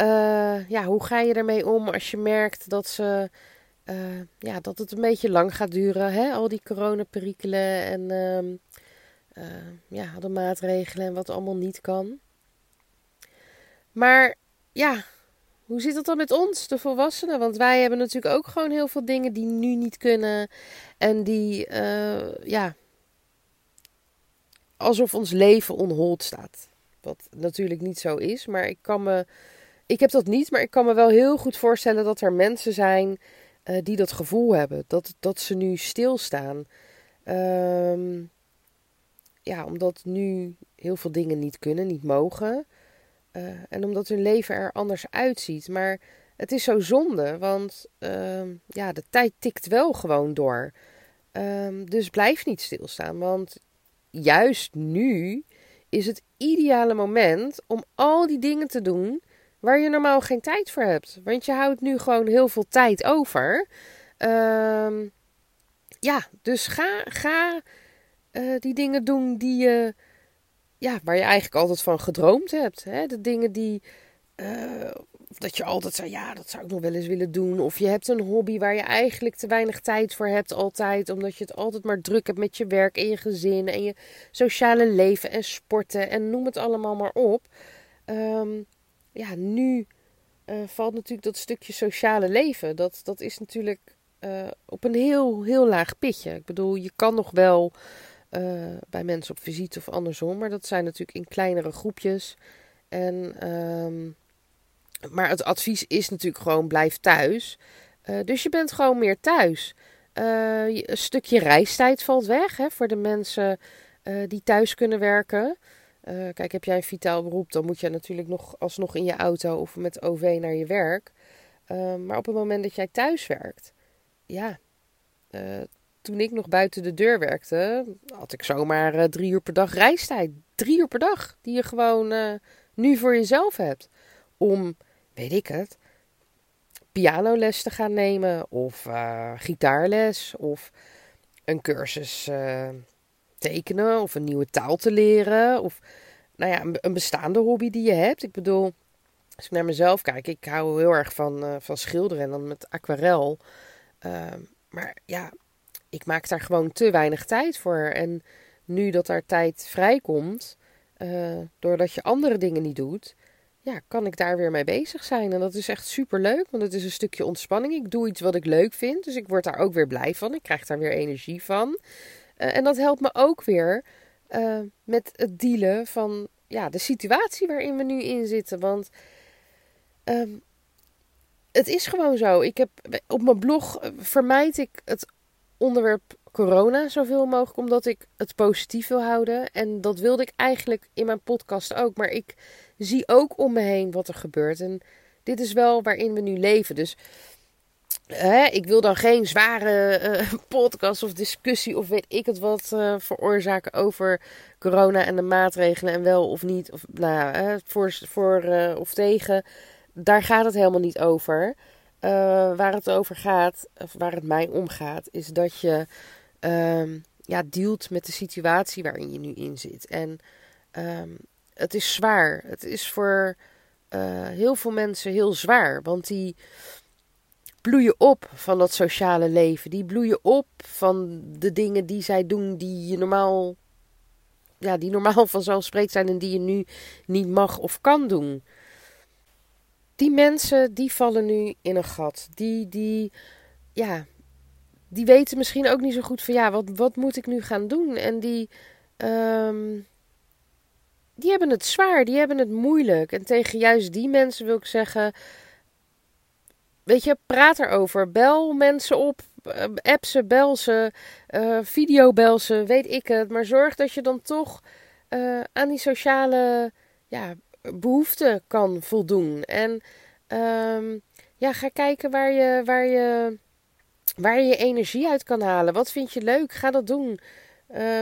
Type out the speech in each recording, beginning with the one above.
uh, ja, hoe ga je ermee om als je merkt dat, ze, uh, ja, dat het een beetje lang gaat duren, hè? al die coronaperikelen en ja, de maatregelen en wat allemaal niet kan. Maar ja, hoe zit het dan met ons, de volwassenen? Want wij hebben natuurlijk ook gewoon heel veel dingen die nu niet kunnen en die, ja alsof ons leven onhold staat. Wat natuurlijk niet zo is, maar ik kan me. Ik heb dat niet, maar ik kan me wel heel goed voorstellen dat er mensen zijn uh, die dat gevoel hebben. Dat, dat ze nu stilstaan. Um, ja, omdat nu heel veel dingen niet kunnen, niet mogen. Uh, en omdat hun leven er anders uitziet. Maar het is zo zonde, want uh, ja, de tijd tikt wel gewoon door. Um, dus blijf niet stilstaan, want juist nu is het ideale moment om al die dingen te doen waar je normaal geen tijd voor hebt. Want je houdt nu gewoon heel veel tijd over. Um, ja, dus ga, ga uh, die dingen doen die je, ja, waar je eigenlijk altijd van gedroomd hebt. Hè? De dingen die, uh, dat je altijd zei, ja, dat zou ik nog wel eens willen doen. Of je hebt een hobby waar je eigenlijk te weinig tijd voor hebt altijd. Omdat je het altijd maar druk hebt met je werk en je gezin en je sociale leven en sporten en noem het allemaal maar op. Um, ja, nu uh, valt natuurlijk dat stukje sociale leven. Dat, dat is natuurlijk uh, op een heel, heel laag pitje. Ik bedoel, je kan nog wel uh, bij mensen op visite of andersom. Maar dat zijn natuurlijk in kleinere groepjes. En... Um, maar het advies is natuurlijk gewoon blijf thuis. Dus je bent gewoon meer thuis. Een stukje reistijd valt weg hè, voor de mensen die thuis kunnen werken. Kijk, heb jij een vitaal beroep, dan moet je natuurlijk nog alsnog in je auto of met OV naar je werk. maar op het moment dat jij thuis werkt, ja, toen ik nog buiten de deur werkte, had ik zomaar drie uur per dag reistijd. Drie uur per dag, die je gewoon nu voor jezelf hebt. Om weet ik het, pianoles te gaan nemen of gitaarles of een cursus tekenen of een nieuwe taal te leren of nou ja, een, bestaande hobby die je hebt. Ik bedoel, als ik naar mezelf kijk, ik hou heel erg van, uh, van schilderen en dan met aquarel. Ehm, maar ja, ik maak daar gewoon te weinig tijd voor. En nu dat daar tijd vrijkomt, doordat je andere dingen niet doet, ja, kan ik daar weer mee bezig zijn. En dat is echt super leuk, want het is een stukje ontspanning. Ik doe iets wat ik leuk vind, dus ik word daar ook weer blij van. Ik krijg daar weer energie van. Uh, en dat helpt me ook weer uh, met het dealen van ja, de situatie waarin we nu in zitten. Want um, het is gewoon zo. Ik heb op mijn blog eh, vermijd ik het onderwerp corona zoveel mogelijk, omdat ik het positief wil houden. En dat wilde ik eigenlijk in mijn podcast ook. Maar ik zie ook om me heen wat er gebeurt. En dit is wel waarin we nu leven. Dus ik wil dan geen zware uh, podcast of discussie of weet ik het wat uh, veroorzaken over corona en de maatregelen en wel of niet. Of nou voor, voor uh, of tegen. Daar gaat het helemaal niet over. waar het over gaat, of waar het mij om gaat, is dat je um, ja, dealt met de situatie waarin je nu in zit. En um, het is zwaar. Het is voor heel veel mensen heel zwaar. Want die bloeien op van dat sociale leven. Die bloeien op van de dingen die zij doen die je normaal. Ja, die normaal vanzelfsprekend zijn en die je nu niet mag of kan doen. Die mensen die vallen nu in een gat. Die, die, ja, die weten misschien ook niet zo goed van ja, wat, wat moet ik nu gaan doen? En die, um, die hebben het zwaar, die hebben het moeilijk. En tegen juist die mensen wil ik zeggen: Weet je, praat erover. Bel mensen op. Eh, app ze, bel ze, uh, videobel ze, weet ik het. Maar zorg dat je dan toch uh, aan die sociale ja, behoeften kan voldoen. En ehm, ja, ga kijken waar je, waar, je, waar je energie uit kan halen. Wat vind je leuk? Ga dat doen.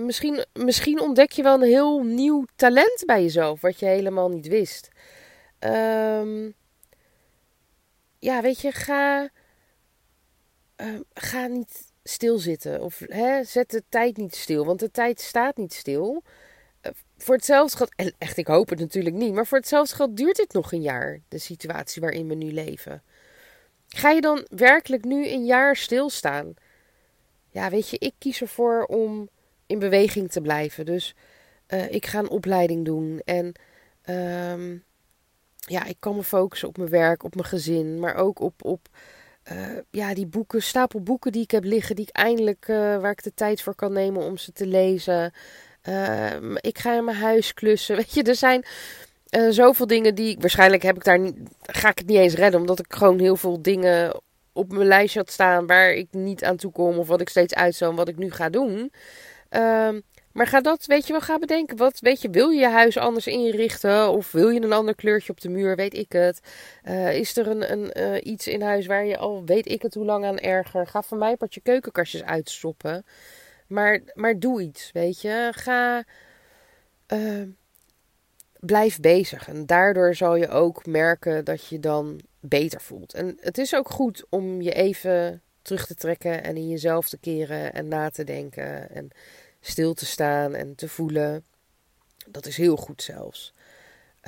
Misschien, misschien ontdek je wel een heel nieuw talent bij jezelf, wat je helemaal niet wist. Um, ja, weet je, ga, uh, ga niet stilzitten. Of hè, zet de tijd niet stil, want de tijd staat niet stil. Uh, voor hetzelfde geld, en echt, ik hoop het natuurlijk niet, maar voor hetzelfde geld duurt dit nog een jaar, de situatie waarin we nu leven. Ga je dan werkelijk nu een jaar stilstaan? Ja, weet je, ik kies ervoor om in beweging te blijven. Dus uh, ik ga een opleiding doen en um, ja, ik kan me focussen op mijn werk, op mijn gezin, maar ook op, op uh, ja, die boeken, stapel boeken die ik heb liggen, die ik eindelijk, uh, waar ik de tijd voor kan nemen om ze te lezen. Uh, ik ga in mijn huis klussen. Weet je, er zijn zoveel dingen die. Waarschijnlijk heb ik daar niet, ga ik het niet eens redden, omdat ik gewoon heel veel dingen op mijn lijstje had staan waar ik niet aan toe kom, of wat ik steeds uitstel en wat ik nu ga doen. Ehm, maar ga dat, weet je wel, ga bedenken. Wat, weet je, wil je je huis anders inrichten? Of wil je een ander kleurtje op de muur? Weet ik het. Uh, is er een, een uh, iets in huis waar je al, weet ik het, hoe lang aan erger? Ga van mij wat je keukenkastjes uitstoppen. Maar, maar doe iets, weet je. Ga, uh, blijf bezig. En daardoor zal je ook merken dat je dan beter voelt. En het is ook goed om je even terug te trekken en in jezelf te keren en na te denken. En stil te staan en te voelen. Dat is heel goed zelfs.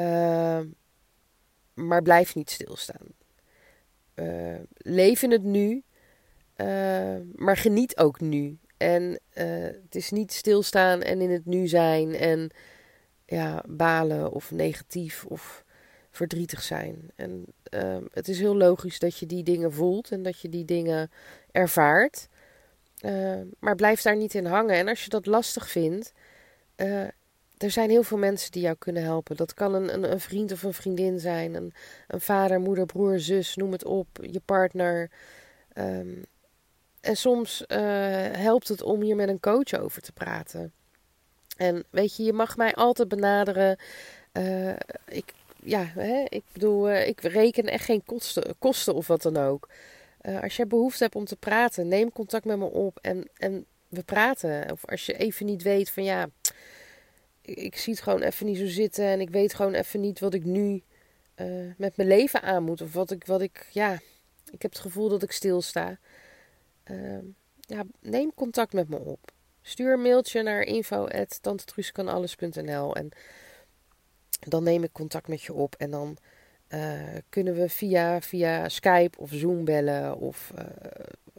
Uh, maar blijf niet stilstaan. Uh, leef in het nu, uh, maar geniet ook nu. En eh, het is niet stilstaan en in het nu zijn en ja, balen of negatief of verdrietig zijn. En ehm, het is heel logisch dat je die dingen voelt en dat je die dingen ervaart. Uh, maar blijf daar niet in hangen. En als je dat lastig vindt, uh, er zijn heel veel mensen die jou kunnen helpen. Dat kan een, een, een vriend of een vriendin zijn, een, een, vader, moeder, broer, zus, noem het op, je partner. Um, en soms uh, helpt het om hier met een coach over te praten. En weet je, je mag mij altijd benaderen. ik, ja, hè, ik bedoel, ik reken echt geen kosten, kosten of wat dan ook. Uh, als je behoefte hebt om te praten, neem contact met me op en, en we praten. Of als je even niet weet van ja, ik, zie het gewoon even niet zo zitten en ik weet gewoon even niet wat ik nu uh, met mijn leven aan moet. Of wat ik, wat ik, ja, ik heb het gevoel dat ik stilsta. Uh, ja, neem contact met me op. Stuur een mailtje naar info.tantetruuskanalles.nl en dan neem ik contact met je op en dan uh, kunnen we via, via Skype of Zoom bellen of uh,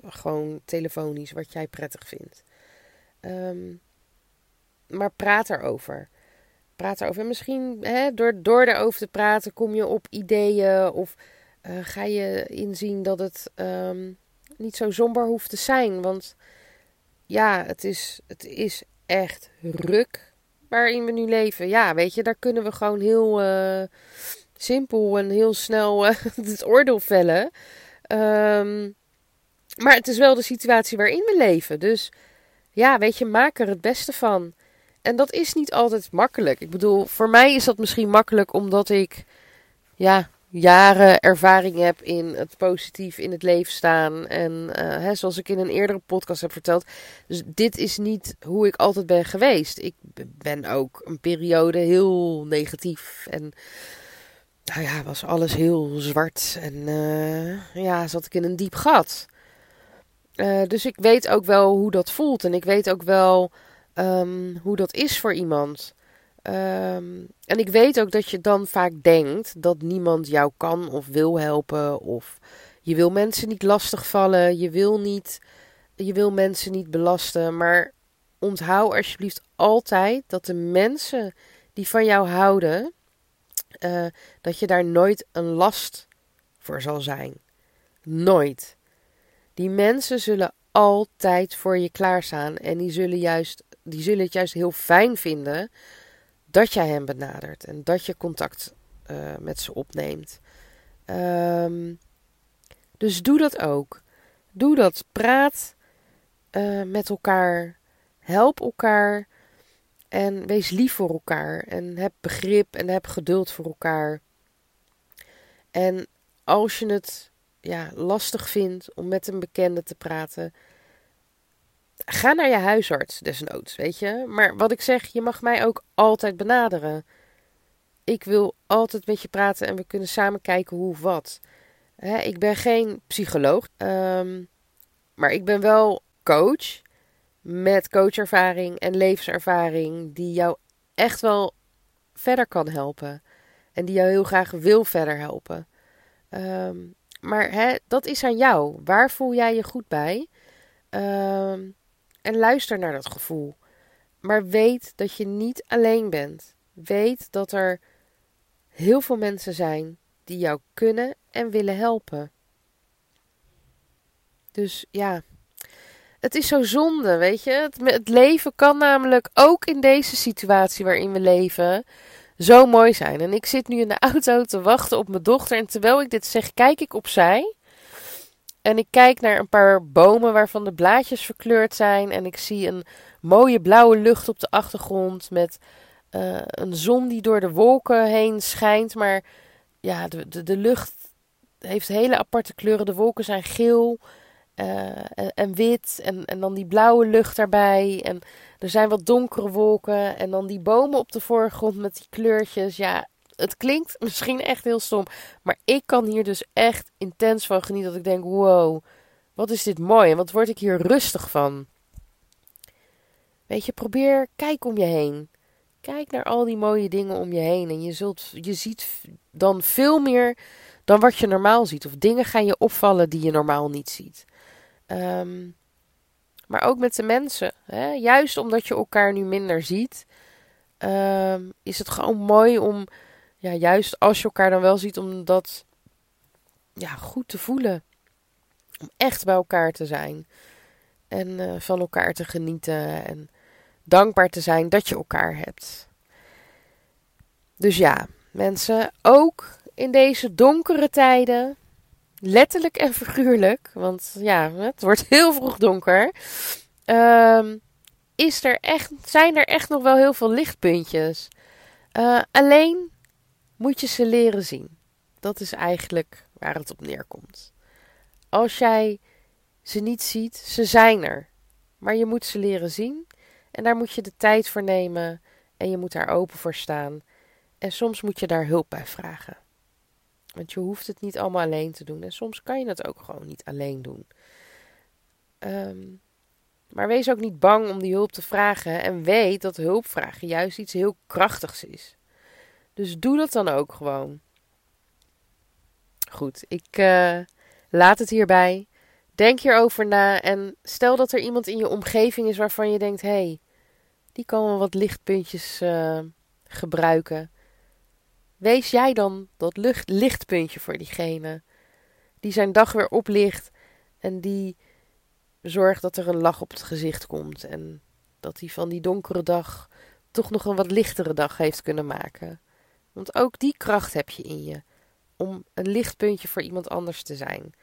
gewoon telefonisch, wat jij prettig vindt. Um, maar praat erover. Praat erover. En misschien hè, door, door erover te praten kom je op ideeën of uh, ga je inzien dat het um, niet zo somber hoeft te zijn. Want ja, het is, het is echt ruk waarin we nu leven. Ja, weet je, daar kunnen we gewoon heel simpel en heel snel uh, het oordeel vellen. Um, maar het is wel de situatie waarin we leven. Dus ja, weet je, maak er het beste van. En dat is niet altijd makkelijk. Ik bedoel, voor mij is dat misschien makkelijk omdat ik ja, jaren ervaring heb in het positief in het leven staan. En uh, hè, zoals ik in een eerdere podcast heb verteld. Dus dit is niet hoe ik altijd ben geweest. Ik ben ook een periode heel negatief en nou ja, was alles heel zwart en uh, ja, zat ik in een diep gat. Uh, dus ik weet ook wel hoe dat voelt en ik weet ook wel um, hoe dat is voor iemand. Um, en ik weet ook dat je dan vaak denkt dat niemand jou kan of wil helpen of je wil mensen niet lastigvallen, je wil niet, je wil mensen niet belasten, maar onthoud alsjeblieft altijd dat de mensen die van jou houden, uh, dat je daar nooit een last voor zal zijn. Nooit. Die mensen zullen altijd voor je klaarstaan en die zullen, juist, die zullen het juist heel fijn vinden dat jij hen benadert en dat je contact uh, met ze opneemt. Um, dus doe dat ook. Doe dat. Praat uh, met elkaar. Help elkaar. En wees lief voor elkaar. En heb begrip en heb geduld voor elkaar. En als je het ja, lastig vindt om met een bekende te praten, ga naar je huisarts desnoods, weet je. Maar wat ik zeg, je mag mij ook altijd benaderen. Ik wil altijd met je praten en we kunnen samen kijken hoe of wat. ik ben geen psycholoog, um, maar ik ben wel coach met coachervaring en levenservaring die jou echt wel verder kan helpen. En die jou heel graag wil verder helpen. Ehm, maar hè, dat is aan jou. Waar voel jij je goed bij? Ehm, en luister naar dat gevoel. Maar weet dat je niet alleen bent. Weet dat er heel veel mensen zijn die jou kunnen en willen helpen. Dus ja, het is zo zonde, weet je. Het, leven kan namelijk ook in deze situatie waarin we leven zo mooi zijn. En ik zit nu in de auto te wachten op mijn dochter. En terwijl ik dit zeg, kijk ik opzij. En ik kijk naar een paar bomen waarvan de blaadjes verkleurd zijn. En ik zie een mooie blauwe lucht op de achtergrond. Met uh, een zon die door de wolken heen schijnt. Maar ja, de, de, de lucht heeft hele aparte kleuren. De wolken zijn geel uh, en, wit. En, en dan die blauwe lucht daarbij. En er zijn wat donkere wolken. En dan die bomen op de voorgrond met die kleurtjes. Ja, het klinkt misschien echt heel stom. Maar ik kan hier dus echt intens van genieten. Dat ik denk: wow, wat is dit mooi. En wat word ik hier rustig van. Weet je, probeer, kijk om je heen. Kijk naar al die mooie dingen om je heen. En je, zult, je ziet dan veel meer dan wat je normaal ziet. Of dingen gaan je opvallen die je normaal niet ziet. Um, maar ook met de mensen. Hè? Juist omdat je elkaar nu minder ziet, um, is het gewoon mooi om, ja, juist als je elkaar dan wel ziet, om dat ja, goed te voelen. Om echt bij elkaar te zijn. En uh, van elkaar te genieten. En dankbaar te zijn dat je elkaar hebt. Dus ja, mensen, ook in deze donkere tijden letterlijk en figuurlijk, want ja, het wordt heel vroeg donker. Um, is er echt, zijn er echt nog wel heel veel lichtpuntjes. Uh, alleen moet je ze leren zien. Dat is eigenlijk waar het op neerkomt. Als jij ze niet ziet, ze zijn er. Maar je moet ze leren zien. En daar moet je de tijd voor nemen. En je moet daar open voor staan. En soms moet je daar hulp bij vragen. Want je hoeft het niet allemaal alleen te doen. En soms kan je het ook gewoon niet alleen doen. Um, maar wees ook niet bang om die hulp te vragen. En weet dat hulpvragen juist iets heel krachtigs is. Dus doe dat dan ook gewoon. Goed, ik uh, laat het hierbij. Denk hierover na. En stel dat er iemand in je omgeving is waarvan je denkt: hé, hey, die kan wel wat lichtpuntjes uh, gebruiken. Wees jij dan dat lucht, lichtpuntje voor diegene. Die zijn dag weer oplicht en die zorgt dat er een lach op het gezicht komt. En dat hij van die donkere dag toch nog een wat lichtere dag heeft kunnen maken. Want ook die kracht heb je in je. Om een lichtpuntje voor iemand anders te zijn.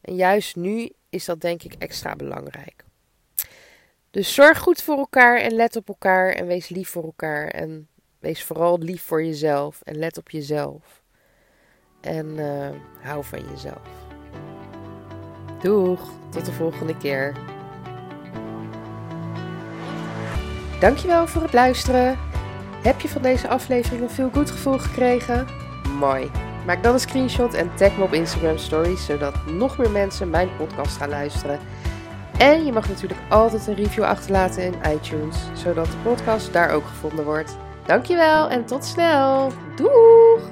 En juist nu is dat denk ik extra belangrijk. Dus zorg goed voor elkaar en let op elkaar en wees lief voor elkaar. En Wees vooral lief voor jezelf en let op jezelf. En uh, hou van jezelf. Doeg, tot de volgende keer. Dankjewel voor het luisteren. Heb je van deze aflevering een veel goed gevoel gekregen? Mooi. Maak dan een screenshot en tag me op Instagram Stories, zodat nog meer mensen mijn podcast gaan luisteren. En je mag natuurlijk altijd een review achterlaten in iTunes, zodat de podcast daar ook gevonden wordt. Dankjewel en tot snel. Doeg!